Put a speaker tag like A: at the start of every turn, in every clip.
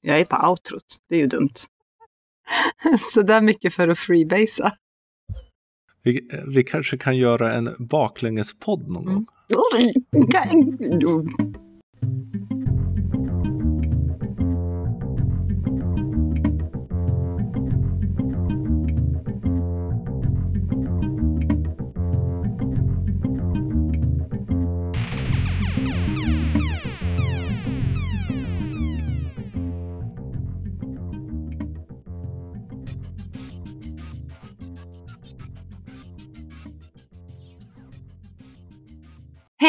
A: Jag är på outrot, det är ju dumt. Så där mycket för att freebasea.
B: Vi, vi kanske kan göra en baklängespodd någon gång.
A: Mm.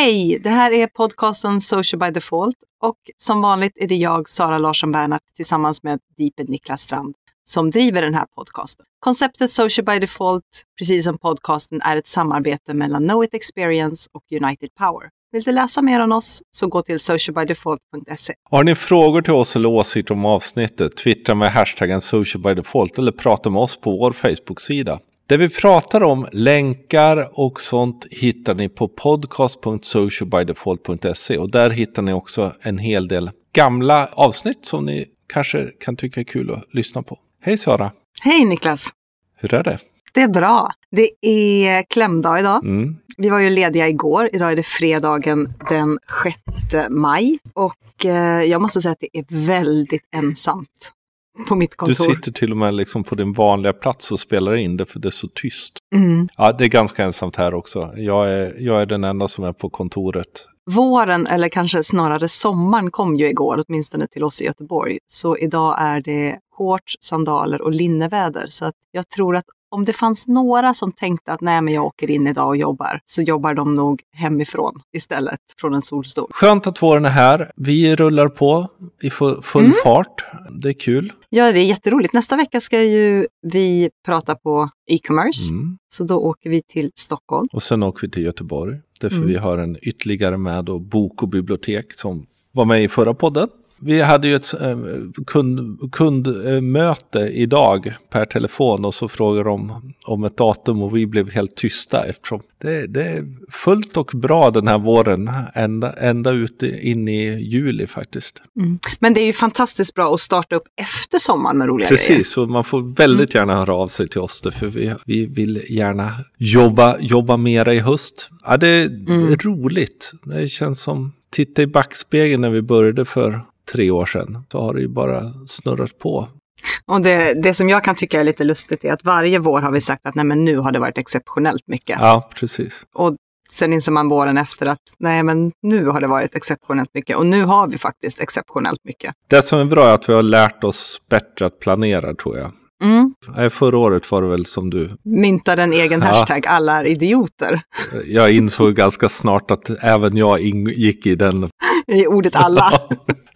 A: Hej! Det här är podcasten Social by Default och som vanligt är det jag, Sara Larsson Bernhardt, tillsammans med Deeped Niklas Strand som driver den här podcasten. Konceptet Social by Default, precis som podcasten, är ett samarbete mellan Know It Experience och United Power. Vill du läsa mer om oss så gå till socialbydefault.se.
B: Har ni frågor till oss eller åsikter om avsnittet, twittra med hashtaggen socialbydefault eller prata med oss på vår Facebook-sida. Det vi pratar om, länkar och sånt hittar ni på podcast.socialbydefault.se och där hittar ni också en hel del gamla avsnitt som ni kanske kan tycka är kul att lyssna på. Hej Sara!
A: Hej Niklas!
B: Hur är det?
A: Det är bra. Det är klämdag idag.
B: Mm.
A: Vi var ju lediga igår. Idag är det fredagen den 6 maj. Och eh, jag måste säga att det är väldigt ensamt på mitt
B: Du
A: kontor.
B: sitter till och med liksom på din vanliga plats och spelar in det för det är så tyst.
A: Mm.
B: Ja, det är ganska ensamt här också. Jag är, jag är den enda som är på kontoret.
A: Våren, eller kanske snarare sommaren, kom ju igår, åtminstone till oss i Göteborg. Så idag är det shorts, sandaler och linneväder. Så jag tror att om det fanns några som tänkte att nej, men jag åker in idag och jobbar, så jobbar de nog hemifrån istället, från en solstol.
B: Skönt att våren är här. Vi rullar på i fu- full
A: Mm.
B: fart. Det är kul.
A: Ja, det är jätteroligt. Nästa vecka ska ju vi prata på e-commerce,
B: Mm.
A: så då åker vi till Stockholm.
B: Och sen åker vi till Göteborg. Därför
A: Mm.
B: vi har en ytterligare med och bok och bibliotek som var med i förra podden. Vi hade ju ett eh, kund, kundmöte idag per telefon och så frågade de om ett datum och vi blev helt tysta eftersom det, det är fullt och bra den här våren ända, ända ut in i juli faktiskt.
A: Men det är ju fantastiskt bra att starta upp efter sommaren med roliga grejer.
B: Precis, och man får väldigt gärna höra av sig till oss för vi, vi vill gärna jobba, jobba mera i höst. Ja, det är
A: Mm.
B: roligt. Det känns som, titta i backspegeln när vi började för tre år sedan, så har det ju bara snurrat på.
A: Och det, det som jag kan tycka är lite lustigt är att varje vår har vi sagt att nej, men nu har det varit exceptionellt mycket.
B: Ja, precis.
A: Och sen inser man våren efter att nej, men nu har det varit exceptionellt mycket. Och nu har vi faktiskt exceptionellt mycket.
B: Det som är bra är att vi har lärt oss bättre att planera, tror jag.
A: Mm.
B: Förra året var det väl som du,
A: Myntar en egen
B: Ja.
A: hashtag, alla är idioter.
B: jag insåg ganska snart att även jag ingick i den
A: I ordet alla.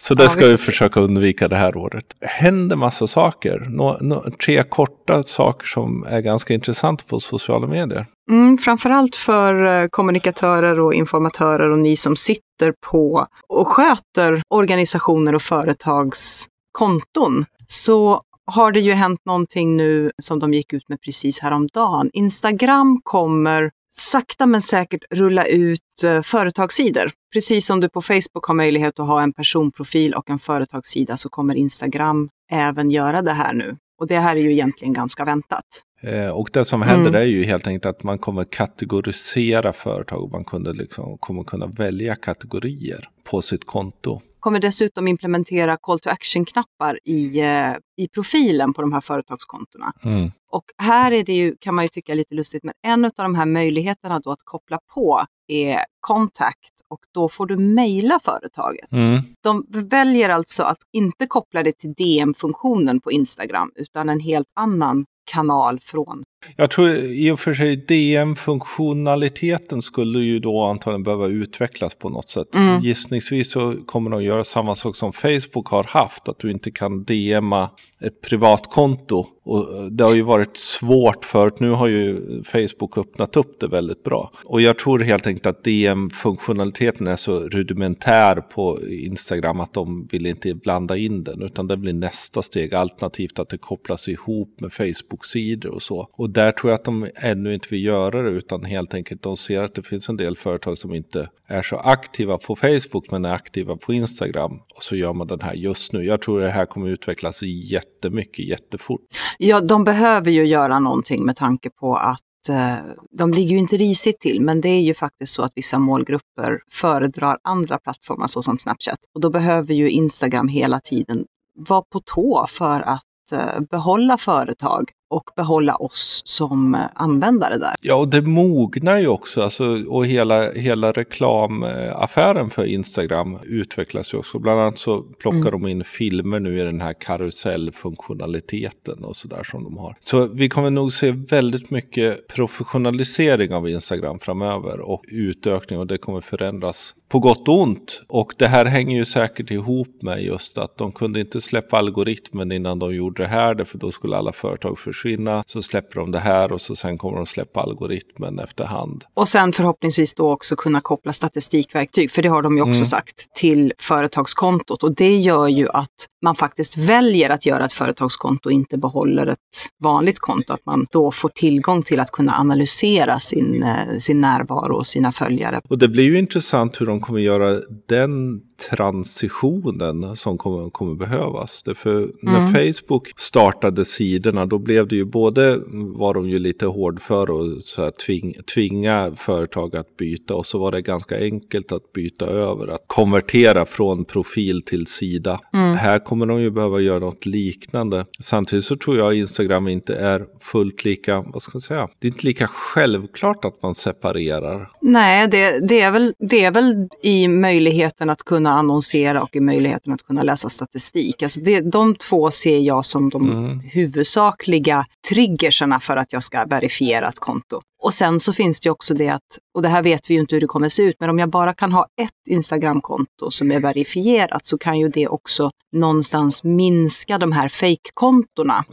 B: Så det
A: Ja,
B: ska
A: vi
B: vi försöka undvika det här året. Händer massa saker. Nå, nå, tre korta saker som är ganska intressanta på sociala medier.
A: Mm, framförallt för eh, kommunikatörer och informatörer och ni som sitter på och sköter organisationer och företags konton så har det ju hänt någonting nu som de gick ut med precis häromdagen. Instagram kommer sakta men säkert rulla ut eh, företagssidor. Precis som du på Facebook har möjlighet att ha en personprofil och en företagssida så kommer Instagram även göra det här nu. Och det här är ju egentligen ganska väntat.
B: Eh, och det som händer
A: Mm.
B: är ju helt enkelt att man kommer kategorisera företag. Man kunde liksom, kommer kunna välja kategorier på sitt konto.
A: Kommer dessutom implementera call to action-knappar i, eh, i profilen på de här företagskontona.
B: Mm.
A: Och här är det ju, kan man ju tycka lite lustigt, men en av de här möjligheterna då att koppla på är contact och då får du mejla företaget.
B: Mm.
A: De väljer alltså att inte koppla det till DM-funktionen på Instagram utan en helt annan kanal från.
B: Jag tror i och för sig DM-funktionaliteten skulle ju då antagligen behöva utvecklas på något sätt.
A: Mm.
B: Gissningsvis så kommer de göra samma sak som Facebook har haft, att du inte kan DMa ett privatkonto. Och det har ju varit svårt förut, nu har ju Facebook öppnat upp det väldigt bra. Och jag tror helt enkelt att DM-funktionaliteten är så rudimentär på Instagram att de vill inte blanda in den, utan det blir nästa steg, alternativt att det kopplas ihop med Facebook-sidor och så. Och där tror jag att de ännu inte vill göra det utan helt enkelt de ser att det finns en del företag som inte är så aktiva på Facebook men är aktiva på Instagram. Och så gör man den här just nu. Jag tror det här kommer utvecklas jättemycket, jättefort.
A: Ja, de behöver ju göra någonting med tanke på att eh, de ligger ju inte risigt till, men det är ju faktiskt så att vissa målgrupper föredrar andra plattformar såsom Snapchat. Och då behöver ju Instagram hela tiden vara på tå för att eh, behålla företag och behålla oss som användare där.
B: Ja, och det mognar ju också. Alltså, och hela, hela reklamaffären för Instagram utvecklas ju också. Bland annat så plockar mm. de in filmer nu i den här karusellfunktionaliteten och sådär som de har. Så vi kommer nog se väldigt mycket professionalisering av Instagram framöver och utökning och det kommer förändras på gott och ont. Och det här hänger ju säkert ihop med just att de kunde inte släppa algoritmen innan de gjorde det här, för då skulle alla företag försvinna försvinna. Så släpper de det här och så sen kommer de släppa algoritmen efterhand.
A: Och sen förhoppningsvis då också kunna koppla statistikverktyg, för det har de ju också mm. sagt, till företagskontot. Och det gör ju att man faktiskt väljer att göra ett företagskonto och inte behåller ett vanligt konto. Att man då får tillgång till att kunna analysera sin, eh, sin närvaro och sina följare.
B: Och det blir ju intressant hur de kommer göra den transitionen som kommer, kommer behövas. Därför när mm. Facebook startade sidorna då blev det ju både var de ju lite hård för och så här tving, tvinga företag att byta och så var det ganska enkelt att byta över, att konvertera från profil till sida. Mm. Här kommer de ju behöva göra något liknande. Samtidigt så tror jag Instagram inte är fullt lika, vad ska jag säga, det är inte lika självklart att man separerar.
A: Nej, det, det, är, väl, det är väl i möjligheten att kunna annonsera och i möjligheten att kunna läsa statistik. Alltså det, de två ser jag som de mm. huvudsakliga triggerserna för att jag ska verifiera ett konto. Och sen så finns det också det att, och det här vet vi ju inte hur det kommer se ut, men om jag bara kan ha ett Instagramkonto som är verifierat så kan ju det också någonstans minska de här fejkkontona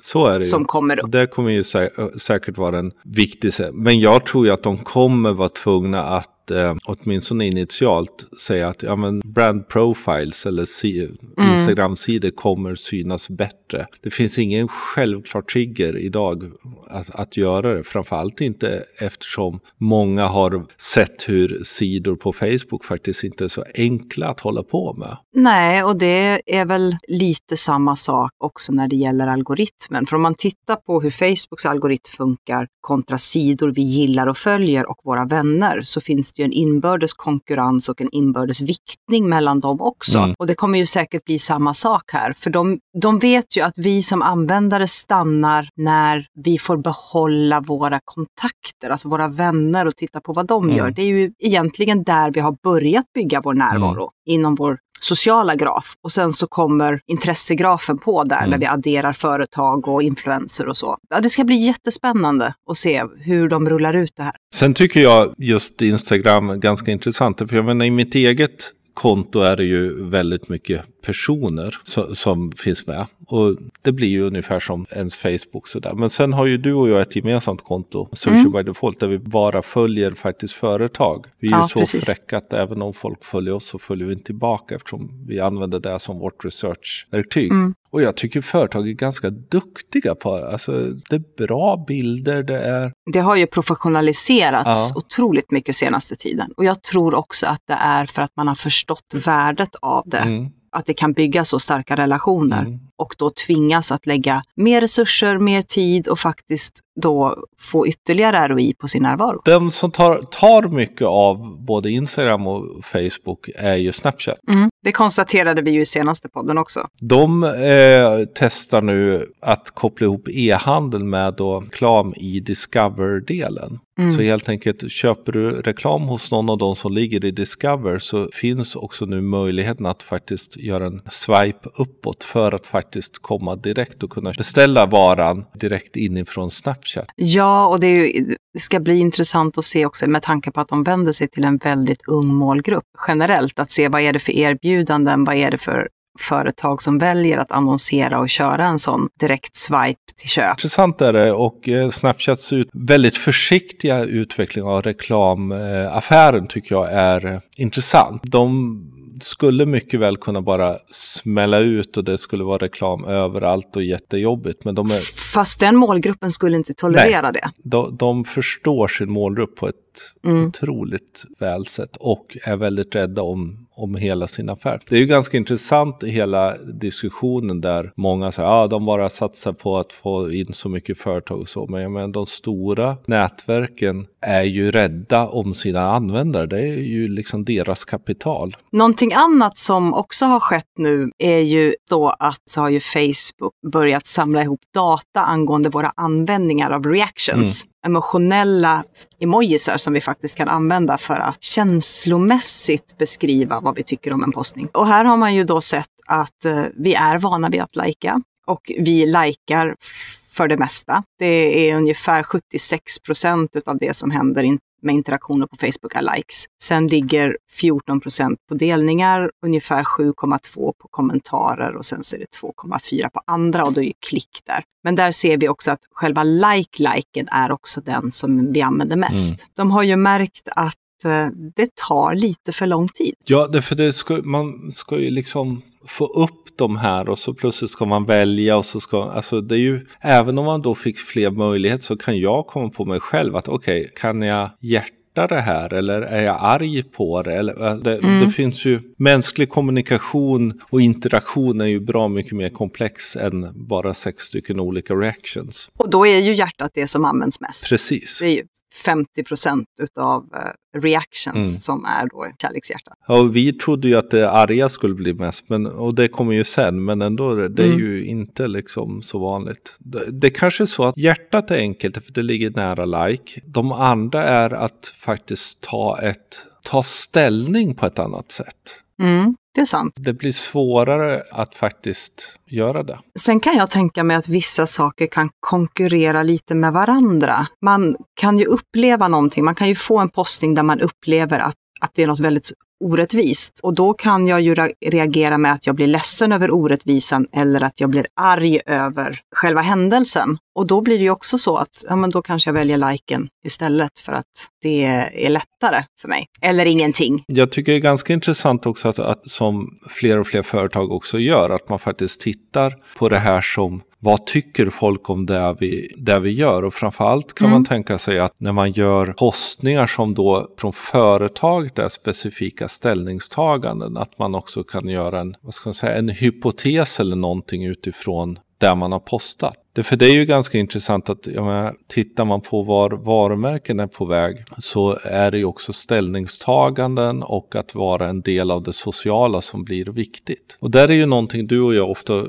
A: som kommer upp.
B: Det kommer ju sä säkert vara en viktig, men jag tror ju att de kommer vara tvungna att eh, åtminstone initialt säga att ja, men brand profiles eller si mm. Instagram-sidor kommer synas bättre. Det finns ingen självklar trigger idag att, att göra det. Framförallt inte eftersom många har sett hur sidor på Facebook faktiskt inte är så enkla att hålla på med.
A: Nej, och det är väl lite samma sak också när det gäller algoritmen. För om man tittar på hur Facebooks algoritm funkar kontra sidor vi gillar och följer och våra vänner så finns det ju en inbördes konkurrens och en inbördes viktning mellan dem också. Mm. Och det kommer ju säkert bli samma sak här, för de, de vet ju att vi som användare stannar när vi får behålla våra kontakter, alltså våra vänner och titta på vad de mm. gör. Det är ju egentligen där vi har börjat bygga vår närvaro, mm. inom vår sociala graf och sen så kommer intressegrafen på där mm. när vi adderar företag och influenser och så. Ja, det ska bli jättespännande att se hur de rullar ut det här.
B: Sen tycker jag just Instagram ganska intressant, för jag menar i mitt eget konto är det ju väldigt mycket personer som, som, finns med. Och det blir ju ungefär som ens Facebook sådär. Men sen har ju du och jag ett gemensamt konto, Social mm. by Default, där vi bara följer faktiskt företag. Vi är ja, ju så precis. fräcka att även om folk följer oss så följer vi inte tillbaka eftersom vi använder det som vårt researchverktyg. Mm. Och jag tycker företag är ganska duktiga på det. Alltså, det är bra bilder, det är...
A: Det har ju professionaliserats ja. otroligt mycket senaste tiden. Och jag tror också att det är för att man har förstått värdet av det. Mm att det kan bygga så starka relationer mm. och då tvingas att lägga mer resurser, mer tid och faktiskt då få ytterligare ROI på sin närvaro.
B: Den som tar, tar mycket av både Instagram och Facebook är ju Snapchat.
A: Mm. Det konstaterade vi ju i senaste podden också.
B: De eh, testar nu att koppla ihop e-handel med då reklam i Discover-delen. Mm. Så helt enkelt, köper du reklam hos någon av de som ligger i Discover så finns också nu möjligheten att faktiskt göra en swipe uppåt för att faktiskt komma direkt och kunna beställa varan direkt inifrån Snapchat.
A: Ja, och det, ju, det ska bli intressant att se också med tanke på att de vänder sig till en väldigt ung målgrupp generellt. Att se vad är det för erbjudanden, vad är det för företag som väljer att annonsera och köra en sån direkt swipe till köp.
B: Intressant är det och eh, Snapchats ut väldigt försiktiga utveckling av reklamaffären tycker jag är eh, intressant. De skulle mycket väl kunna bara smälla ut och det skulle vara reklam överallt och jättejobbigt. Men de är
A: Fast den målgruppen skulle inte tolerera det.
B: De, de förstår sin målgrupp på ett
A: Mm.
B: otroligt väl sätt och är väldigt rädda om, om hela sin affär. Det är ju ganska intressant i hela diskussionen där många säger att ah, de bara satsar på att få in så mycket företag och så. Men jag menar, de stora nätverken är ju rädda om sina användare. Det är ju liksom deras kapital.
A: Någonting annat som också har skett nu är ju då att så har ju Facebook börjat samla ihop data angående våra användningar av reactions. Emotionella emojisar som vi faktiskt kan använda för att känslomässigt beskriva vad vi tycker om en postning. Och här har man ju då sett att eh, vi är vana vid att lajka och vi likar för det mesta. Det är ungefär 76 procent av det som händer med interaktioner på Facebook är likes. Sen ligger 14 procent på delningar, ungefär 7,2 på kommentarer och sen så är det 2,4 på andra och då är ju klick där. Men där ser vi också att själva like-liken är också den som vi använder mest.
B: Mm.
A: De har ju märkt att eh, det tar lite för lång tid.
B: Ja, det, för det ska, man ska ju liksom få upp de här och så plötsligt ska man välja och så ska, alltså det är ju, även om man då fick fler möjligheter så kan jag komma på mig själv att okej, okay, kan jag hjärta det här eller är jag arg på det? Eller, det,
A: Mm.
B: det finns ju mänsklig kommunikation och interaktion är ju bra mycket mer komplex än bara sex stycken olika reactions.
A: Och då är ju hjärtat det som används mest.
B: Precis.
A: Det är ju 50 procent utav eh, reactions
B: Mm.
A: som är då kärlekshjärtat.
B: Ja, vi trodde ju att det arga skulle bli mest, men, och det kommer ju sen, men ändå, det är
A: Mm.
B: ju inte liksom så vanligt. Det, det kanske är så att hjärtat är enkelt, för det ligger nära like. De andra är att faktiskt ta, ett, ta ställning på ett annat sätt.
A: Mm, det är sant.
B: Det blir svårare att faktiskt göra det.
A: Sen kan jag tänka mig att vissa saker kan konkurrera lite med varandra. Man kan ju uppleva någonting, man kan ju få en postning där man upplever att, att det är något väldigt orättvist. Och då kan jag ju reagera med att jag blir ledsen över orättvisan eller att jag blir arg över själva händelsen. Och då blir det ju också så att ja, men då kanske jag väljer liken istället för att det är lättare för mig. Eller ingenting.
B: Jag tycker det är ganska intressant också att, att som fler och fler företag också gör, att man faktiskt tittar på det här som vad tycker folk om det vi, det vi gör? Och framförallt kan
A: Mm.
B: man tänka sig att när man gör postningar som då från företaget är specifika ställningstaganden, att man också kan göra en, vad ska man säga, en hypotes eller någonting utifrån där man har postat. Det, för det är ju ganska intressant att jag menar, tittar man på var varumärken är på väg så är det ju också ställningstaganden och att vara en del av det sociala som blir viktigt. Och där är ju någonting du och jag ofta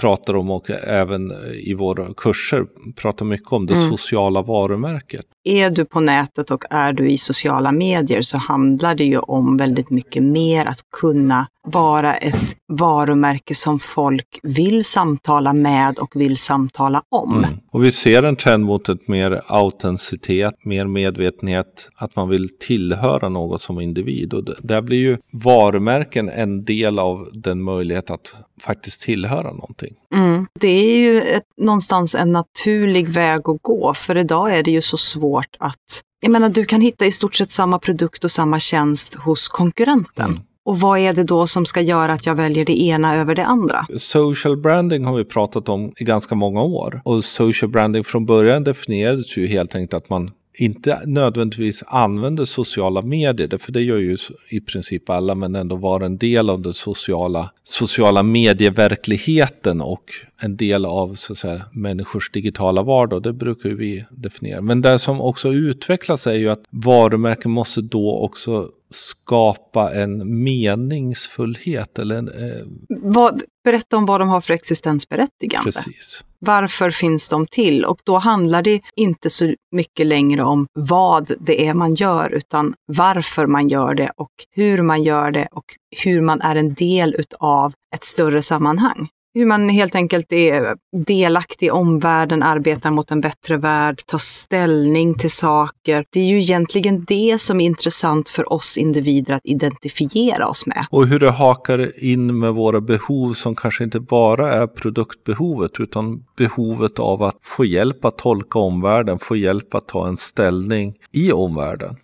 B: pratar om och även i våra kurser pratar mycket om det
A: Mm.
B: sociala varumärket.
A: är du på nätet och är du i sociala medier så handlar det ju om väldigt mycket mer att kunna vara ett varumärke som folk vill samtala med och vill samtala om.
B: Mm. Och vi ser en trend mot ett mer autenticitet, mer medvetenhet, att man vill tillhöra något som individ. Och där blir ju varumärken en del av den möjlighet att faktiskt tillhöra någonting.
A: Mm. Det är ju ett, någonstans en naturlig väg att gå, för idag är det ju så svårt att... Jag menar, du kan hitta i stort sett samma produkt och samma tjänst hos konkurrenten.
B: Mm.
A: Och vad är det då som ska göra att jag väljer det ena över det andra?
B: Social branding har vi pratat om i ganska många år. Och social branding från början definierades ju helt enkelt att man inte nödvändigtvis använder sociala medier, för det gör ju i princip alla, men ändå vara en del av den sociala, sociala medieverkligheten och en del av så att säga, människors digitala vardag. Det brukar ju vi definiera. Men det som också utvecklas är ju att varumärken måste då också skapa en meningsfullhet eller en, eh,
A: Vad, berätta om vad de har för existensberättigande.
B: precis.
A: Varför finns de till? Och då handlar det inte så mycket längre om vad det är man gör, utan varför man gör det och hur man gör det och hur man är en del utav ett större sammanhang. Hur man helt enkelt är delaktig i omvärlden, arbetar mot en bättre värld, tar ställning till saker. Det är ju egentligen det som är intressant för oss individer att identifiera oss med.
B: Och hur det hakar in med våra behov som kanske inte bara är produktbehovet utan behovet av att få hjälp att tolka omvärlden, få hjälp att ta en ställning i omvärlden.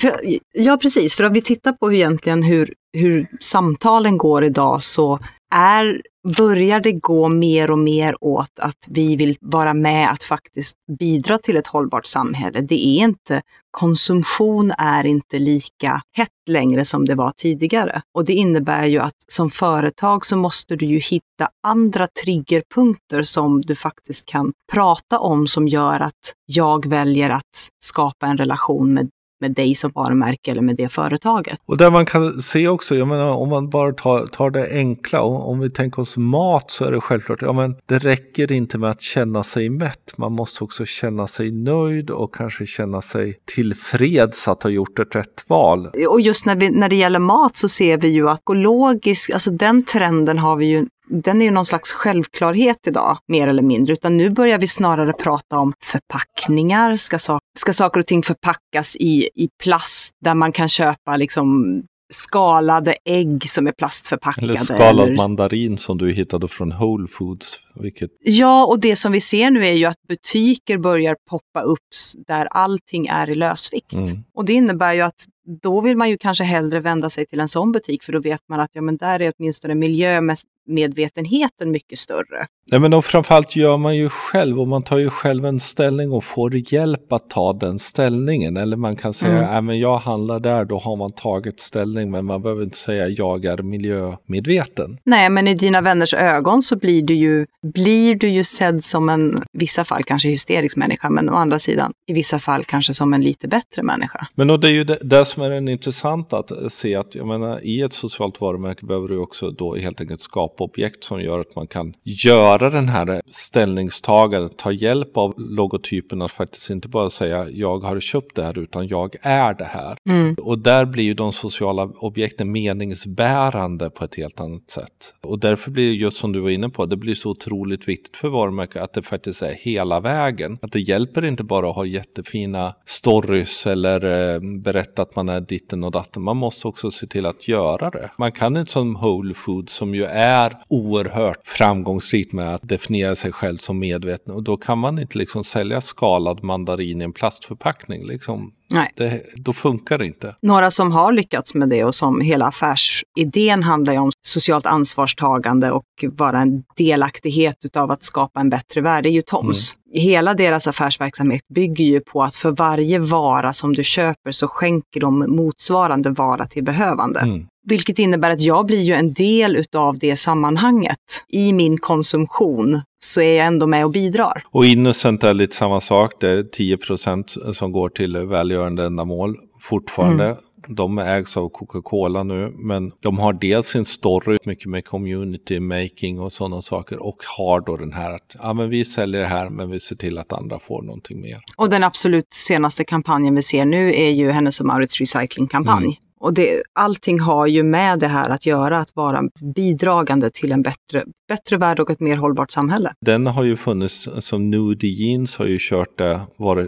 A: För, ja, precis. För om vi tittar på hur egentligen hur, hur samtalen går idag så är börjar det gå mer och mer åt att vi vill vara med att faktiskt bidra till ett hållbart samhälle. Det är inte, konsumtion är inte lika hett längre som det var tidigare. Och det innebär ju att som företag så måste du ju hitta andra triggerpunkter som du faktiskt kan prata om som gör att jag väljer att skapa en relation med med dig som varumärke eller med det företaget.
B: Och där man kan se också, jag menar om man bara tar, tar det enkla, och om vi tänker oss mat så är det självklart, ja men det räcker inte med att känna sig mätt, man måste också känna sig nöjd och kanske känna sig tillfreds att ha gjort ett rätt val.
A: Och just när, vi, när det gäller mat så ser vi ju att ekologisk, alltså den trenden har vi ju den är ju någon slags självklarhet idag, mer eller mindre, utan nu börjar vi snarare prata om förpackningar. Ska, so ska saker och ting förpackas i, i plast där man kan köpa liksom skalade ägg som är plastförpackade.
B: Eller skalad eller... mandarin som du hittade från Whole Foods. Vilket...
A: Ja, och det som vi ser nu är ju att butiker börjar poppa upp där allting är i lösvikt. Mm. Och det innebär ju att då vill man ju kanske hellre vända sig till en sån butik för då vet man att ja, men där är åtminstone miljömedvetenheten mycket större.
B: Ja, men och framförallt gör man ju själv och man tar ju själv en ställning och får hjälp att ta den ställningen. Eller man kan säga, mm. men jag handlar där, då har man tagit ställning, men man behöver inte säga jag är miljömedveten.
A: Nej, men i dina vänners ögon så blir du ju, blir du ju sedd som en, i vissa fall kanske hysterisk människa, men å andra sidan i vissa fall kanske som en lite bättre människa.
B: Men och det är ju det, det som är den intressanta att se att, jag menar, i ett socialt varumärke behöver du också då helt enkelt skapa objekt som gör att man kan göra göra den här ställningstagandet, ta hjälp av logotypen att faktiskt inte bara säga jag har köpt det här utan jag är det här. Mm. Och där blir ju de sociala objekten meningsbärande på ett helt annat sätt. Och därför blir det just som du var inne på, det blir så otroligt viktigt för varumärket att det faktiskt är hela vägen. Att det hjälper inte bara att ha jättefina stories eller eh, berätta att man är ditten och datten. Man måste också se till att göra det. Man kan inte som Whole Food som ju är oerhört framgångsrikt med att definiera sig själv som medveten och då kan man inte liksom sälja skalad mandarin i en plastförpackning. Liksom.
A: Nej.
B: Det, då funkar det inte.
A: Några som har lyckats med det och som hela affärsidén handlar ju om socialt ansvarstagande och vara en delaktighet utav att skapa en bättre värld, det är ju Toms. Mm. Hela deras affärsverksamhet bygger ju på att för varje vara som du köper så skänker de motsvarande vara till behövande. Mm. Vilket innebär att jag blir ju en del utav det sammanhanget. I min konsumtion så är jag ändå med och bidrar.
B: Och Innocent är lite samma sak. Det är 10% som går till välgörande ändamål fortfarande. Mm. De ägs av Coca-Cola nu, men de har dels sin story, mycket med community making och sådana saker och har då den här att ja, men vi säljer det här men vi ser till att andra får någonting mer.
A: Och den absolut senaste kampanjen vi ser nu är ju Hennes och Maurits recyclingkampanj. Mm. Och det, allting har ju med det här att göra, att vara bidragande till en bättre, bättre värld och ett mer hållbart samhälle.
B: Den har ju funnits, som Nudie Jeans har ju kört det,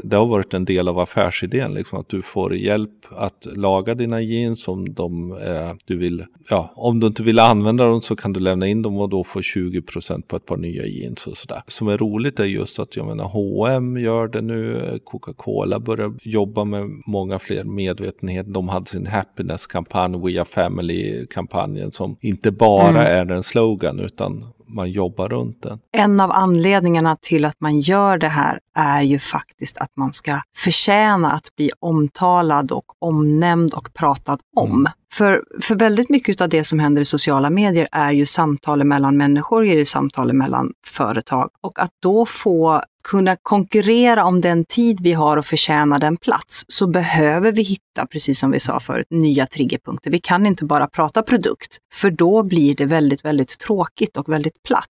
B: det har varit en del av affärsidén, liksom, att du får hjälp att laga dina jeans om de, eh, du vill, ja, om du inte vill använda dem så kan du lämna in dem och då få 20% på ett par nya jeans och sådär. Som är roligt är just att jag menar H&M gör det nu, Coca-Cola börjar jobba med många fler medvetenhet. De hade sin happiness-kampanj, We Are Family-kampanjen som inte bara mm. är en slogan utan man jobbar runt den.
A: En av anledningarna till att man gör det här är ju faktiskt att man ska förtjäna att bli omtalad och omnämnd och pratad om. Mm. För, för väldigt mycket av det som händer i sociala medier är ju samtal mellan människor, är ju samtal mellan företag. Och att då få kunna konkurrera om den tid vi har och förtjäna den plats så behöver vi hitta, precis som vi sa förut, nya triggerpunkter. Vi kan inte bara prata produkt, för då blir det väldigt, väldigt tråkigt och väldigt platt.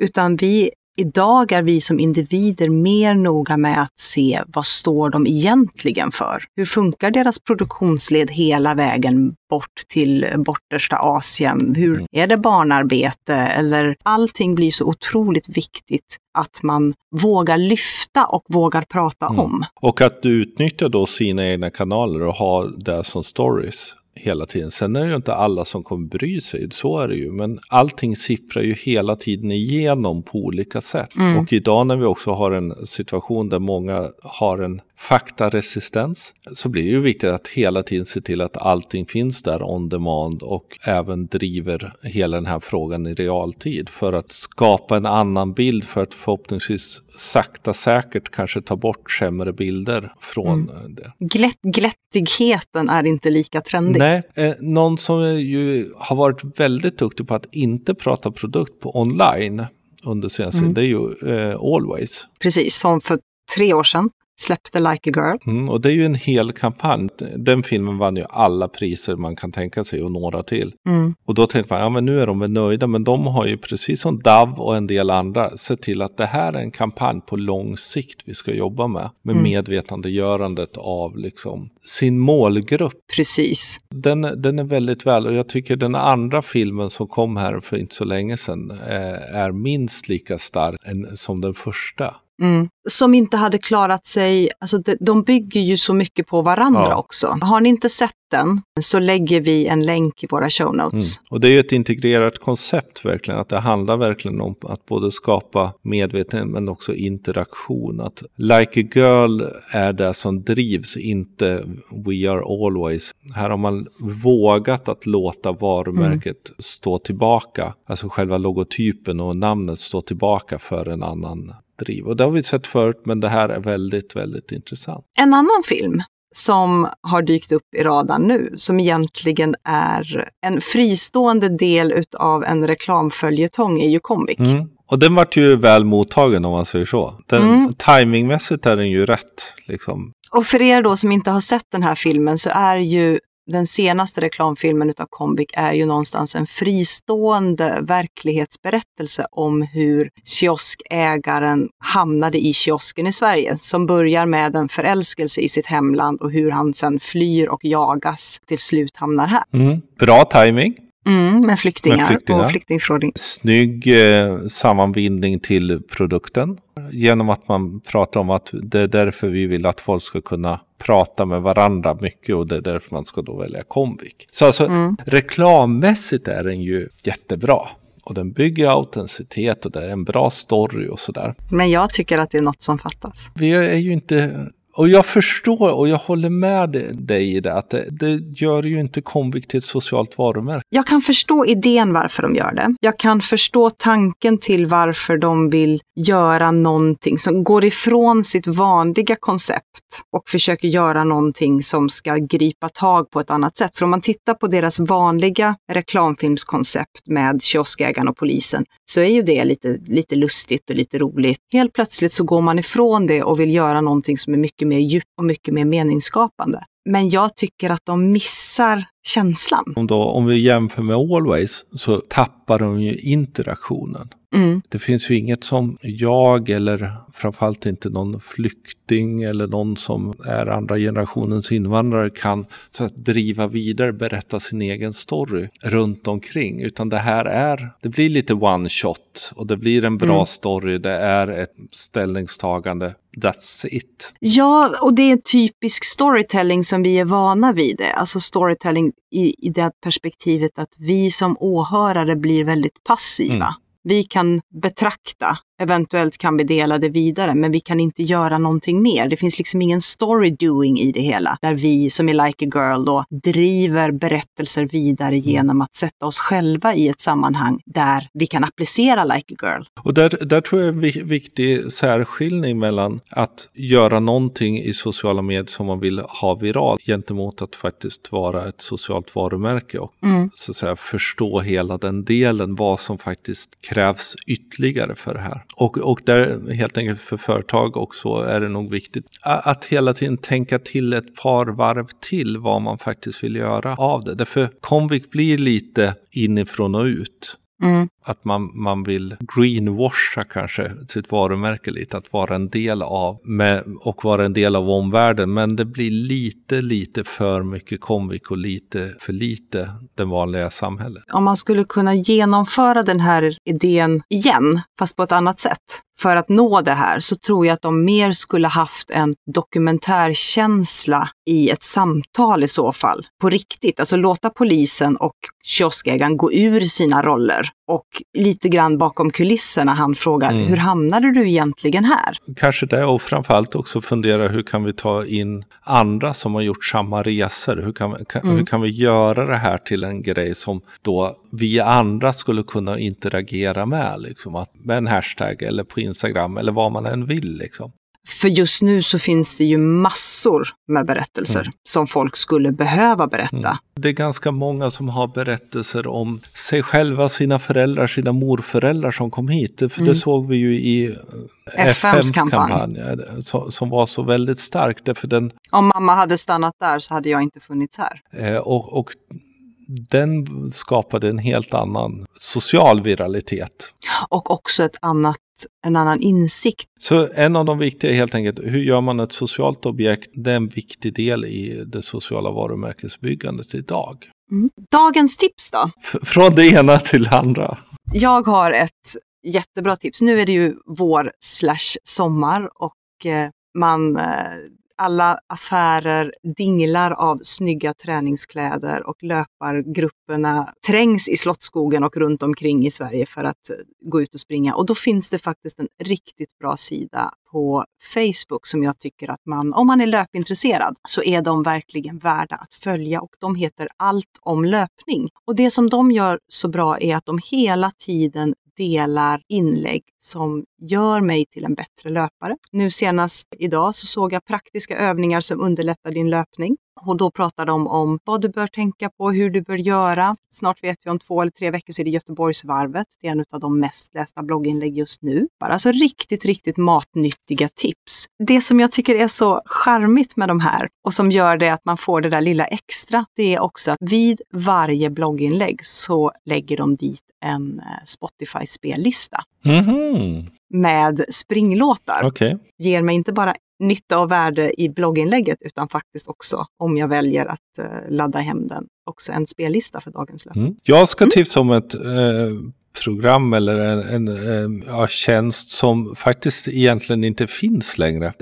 A: Utan vi Idag är vi som individer mer noga med att se vad står de egentligen för? Hur funkar deras produktionsled hela vägen bort till bortersta Asien? Hur mm. är det barnarbete? Eller allting blir så otroligt viktigt att man vågar lyfta och vågar prata mm. om.
B: Och att du utnyttjar då sina egna kanaler och har det som stories hela tiden. Sen är det ju inte alla som kommer bry sig, så är det ju. Men allting sipprar ju hela tiden igenom på olika sätt. Mm. Och idag när vi också har en situation där många har en faktaresistens så blir det ju viktigt att hela tiden se till att allting finns där on demand och även driver hela den här frågan i realtid för att skapa en annan bild för att förhoppningsvis sakta säkert kanske ta bort sämre bilder från mm. det.
A: Glätt, glättigheten är inte lika trendig.
B: Nej, eh, någon som ju har varit väldigt duktig på att inte prata produkt på online under senaste, mm. det är ju eh, Always.
A: Precis, som för tre år sedan släppte Like a Girl.
B: Mm, och det är ju en hel kampanj. Den filmen vann ju alla priser man kan tänka sig och några till. Mm. Och då tänkte man, ja men nu är de väl nöjda, men de har ju precis som DAV och en del andra sett till att det här är en kampanj på lång sikt vi ska jobba med. Med mm. medvetandegörandet av liksom sin målgrupp.
A: Precis.
B: Den, den är väldigt väl, och jag tycker den andra filmen som kom här för inte så länge sedan eh, är minst lika stark som den första.
A: Mm. Som inte hade klarat sig, alltså de, de bygger ju så mycket på varandra ja. också. Har ni inte sett den så lägger vi en länk i våra show notes. Mm.
B: Och det är ju ett integrerat koncept verkligen, att det handlar verkligen om att både skapa medvetenhet men också interaktion. Att Like a Girl är det som drivs, inte We Are Always. Här har man vågat att låta varumärket mm. stå tillbaka, alltså själva logotypen och namnet stå tillbaka för en annan driv. Och det har vi sett förut, men det här är väldigt, väldigt intressant.
A: En annan film som har dykt upp i radarn nu, som egentligen är en fristående del av en reklamföljetong, är ju Comviq. Mm.
B: Och den vart ju väl mottagen om man säger så. Den, mm. Timingmässigt är den ju rätt. Liksom.
A: Och för er då som inte har sett den här filmen så är ju den senaste reklamfilmen utav Comviq är ju någonstans en fristående verklighetsberättelse om hur kioskägaren hamnade i kiosken i Sverige, som börjar med en förälskelse i sitt hemland och hur han sen flyr och jagas till slut hamnar här.
B: Mm. Bra timing.
A: Mm, med, flyktingar med flyktingar och flyktingförordning.
B: Snygg eh, sammanbindning till produkten. Genom att man pratar om att det är därför vi vill att folk ska kunna prata med varandra mycket och det är därför man ska då välja Comvik. Så alltså mm. reklammässigt är den ju jättebra. Och den bygger autenticitet och det är en bra story och sådär.
A: Men jag tycker att det är något som fattas.
B: Vi är ju inte och jag förstår och jag håller med dig i det, att det, det gör ju inte Comvik till ett socialt varumärke.
A: Jag kan förstå idén varför de gör det. Jag kan förstå tanken till varför de vill göra någonting som går ifrån sitt vanliga koncept och försöker göra någonting som ska gripa tag på ett annat sätt. För om man tittar på deras vanliga reklamfilmskoncept med kioskägaren och polisen så är ju det lite, lite lustigt och lite roligt. Helt plötsligt så går man ifrån det och vill göra någonting som är mycket mer djupt och mycket mer meningsskapande. Men jag tycker att de missar känslan.
B: Om, då, om vi jämför med Always så tappar de ju interaktionen. Mm. Det finns ju inget som jag eller framförallt inte någon flykting eller någon som är andra generationens invandrare kan så att driva vidare, berätta sin egen story runt omkring. Utan det här är, det blir lite one shot och det blir en bra mm. story, det är ett ställningstagande. That's it.
A: Ja, och det är en typisk storytelling som vi är vana vid. Alltså storytelling i, i det perspektivet att vi som åhörare blir väldigt passiva. Mm. Vi kan betrakta Eventuellt kan vi dela det vidare, men vi kan inte göra någonting mer. Det finns liksom ingen story doing i det hela, där vi som är Like a Girl då driver berättelser vidare genom att sätta oss själva i ett sammanhang där vi kan applicera Like a Girl.
B: Och där, där tror jag är en viktig särskiljning mellan att göra någonting i sociala medier som man vill ha viralt gentemot att faktiskt vara ett socialt varumärke och mm. så att säga förstå hela den delen, vad som faktiskt krävs ytterligare för det här. Och, och där helt enkelt för företag också är det nog viktigt att hela tiden tänka till ett par varv till vad man faktiskt vill göra av det. Därför Comvik blir lite inifrån och ut. Mm. Att man, man vill greenwasha kanske sitt varumärke lite, att vara en del av med, och vara en del av omvärlden. Men det blir lite, lite för mycket komvik och lite för lite det vanliga samhället.
A: Om man skulle kunna genomföra den här idén igen, fast på ett annat sätt, för att nå det här så tror jag att de mer skulle haft en dokumentärkänsla i ett samtal i så fall, på riktigt. Alltså låta polisen och kioskägaren gå ur sina roller och lite grann bakom kulisserna han frågar,
B: Mm.
A: hur hamnade du egentligen här?
B: Kanske det och framförallt också fundera hur kan vi ta in andra som har gjort samma resor? Hur kan, kan,
A: Mm.
B: hur kan vi göra det här till en grej som då vi andra skulle kunna interagera med? Liksom, att, med en hashtag eller på Instagram eller vad man än vill. Liksom.
A: För just nu så finns det ju massor med berättelser
B: Mm.
A: som folk skulle behöva berätta.
B: Mm. Det är ganska många som har berättelser om sig själva, sina föräldrar, sina morföräldrar som kom hit. För
A: Mm.
B: det såg vi ju i eh,
A: FMs
B: FMs
A: kampanj.
B: kampanj, eh, som var så väldigt stark. Därför den
A: Om mamma hade stannat där så hade jag inte funnits här.
B: Eh, och, och den skapade en helt annan social viralitet.
A: Och också ett annat, en annan insikt.
B: Så en av de viktiga är helt enkelt, hur gör man ett socialt objekt? Det är en viktig del i det sociala varumärkesbyggandet idag.
A: Dagens tips då?
B: F- från det ena till det andra.
A: Jag har ett jättebra tips. Nu är det ju vår slash sommar och eh, man, eh, alla affärer dinglar av snygga träningskläder och löpargrupperna trängs i Slottsskogen och runt omkring i Sverige för att eh, gå ut och springa. Och då finns det faktiskt en riktigt bra sida på Facebook som jag tycker att man, om man är löpintresserad, så är de verkligen värda att följa och de heter Allt om löpning. Och det som de gör så bra är att de hela tiden delar inlägg som gör mig till en bättre löpare. Nu senast idag så såg jag praktiska övningar som underlättar din löpning. Och då pratar de om vad du bör tänka på, hur du bör göra. Snart vet vi om två eller tre veckor så är det Göteborgsvarvet. Det är en av de mest lästa blogginlägg just nu. Bara Alltså riktigt, riktigt matnyttiga tips. Det som jag tycker är så charmigt med de här och som gör det att man får det där lilla extra, det är också att vid varje blogginlägg så lägger de dit en eh, Spotify-spellista
B: Mhm,
A: med springlåtar.
B: Okej.
A: Ger mig inte bara nytta och värde i blogginlägget utan faktiskt också, om jag väljer att eh, ladda hem den, också en spellista för dagens löp.
B: Mm. Jag ska tipsa om ett eh, program eller en, en eh, ja, tjänst som faktiskt egentligen inte finns längre.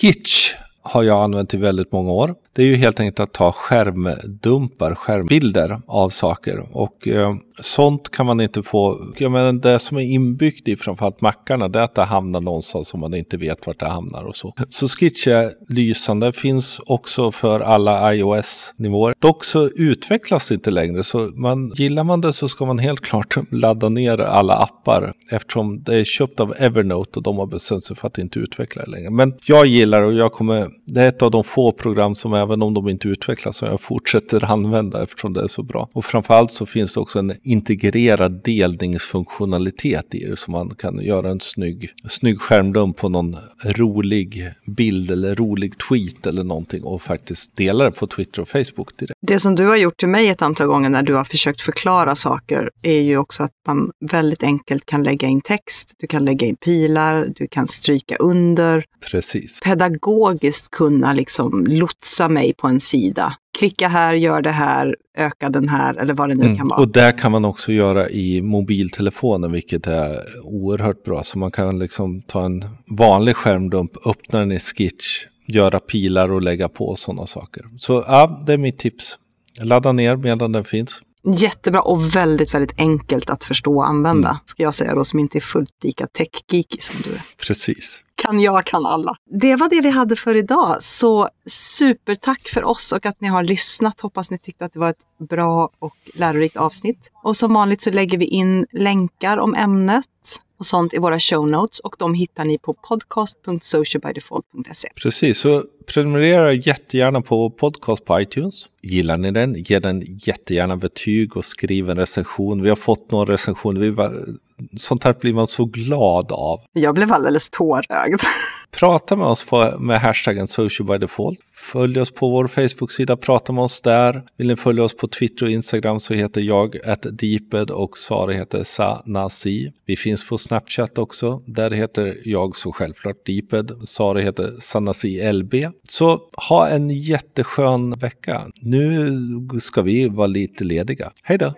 B: Skitch har jag använt i väldigt många år. Det är ju helt enkelt att ta skärmdumpar, skärmbilder av saker. Och eh, sånt kan man inte få. Jag menar, det som är inbyggt i framförallt mackarna det är att det hamnar någonstans som man inte vet vart det hamnar och så. Så Skitch är lysande, finns också för alla iOS-nivåer. Dock så utvecklas det inte längre, så man, gillar man det så ska man helt klart ladda ner alla appar eftersom det är köpt av Evernote och de har bestämt sig för att inte utveckla det längre. Men jag gillar och jag kommer, det är ett av de få program som även om de inte utvecklas så jag fortsätter använda eftersom det är så bra. Och framförallt så finns det också en integrerad delningsfunktionalitet i det så man kan göra en snygg, snygg skärmdump på någon rolig bild eller rolig tweet eller någonting och faktiskt dela det på Twitter och Facebook direkt.
A: Det som du har gjort till mig ett antal gånger när du har försökt förklara saker är ju också att man väldigt enkelt kan lägga in text, du kan lägga in pilar, du kan stryka under,
B: Precis.
A: pedagogiskt kunna liksom lotsa mig på en sida. Klicka här, gör det här, öka den här eller vad det nu kan
B: Mm.
A: vara.
B: Och det kan man också göra i mobiltelefonen, vilket är oerhört bra. Så man kan liksom ta en vanlig skärmdump, öppna den i Skitch, göra pilar och lägga på sådana saker. Så ja, det är mitt tips. Ladda ner medan den finns.
A: Jättebra och väldigt, väldigt enkelt att förstå och använda,
B: Mm.
A: ska jag säga då, som inte är fullt lika tech-geeky som du är.
B: Precis.
A: Kan jag, kan alla. Det var det vi hade för idag. Så supertack för oss och att ni har lyssnat. Hoppas ni tyckte att det var ett bra och lärorikt avsnitt. Och som vanligt så lägger vi in länkar om ämnet och sånt i våra show notes och de hittar ni på podcast.socialbydefault.se.
B: Precis, så prenumerera jättegärna på podcast på iTunes. Gillar ni den, ge den jättegärna betyg och skriv en recension. Vi har fått några recensioner. Vi var, sånt här blir man så glad av.
A: Jag blev alldeles tårögd.
B: Prata med oss på, med hashtaggen socialbydefault. Följ oss på vår Facebook-sida, prata med oss där. Vill ni följa oss på Twitter och Instagram så heter jag Deeped och Sara heter Sanasi. Vi finns på Snapchat också. Där heter jag så självklart Deeped. Sara heter Sanasi LB. Så ha en jätteskön vecka. Nu ska vi vara lite lediga. Hej då!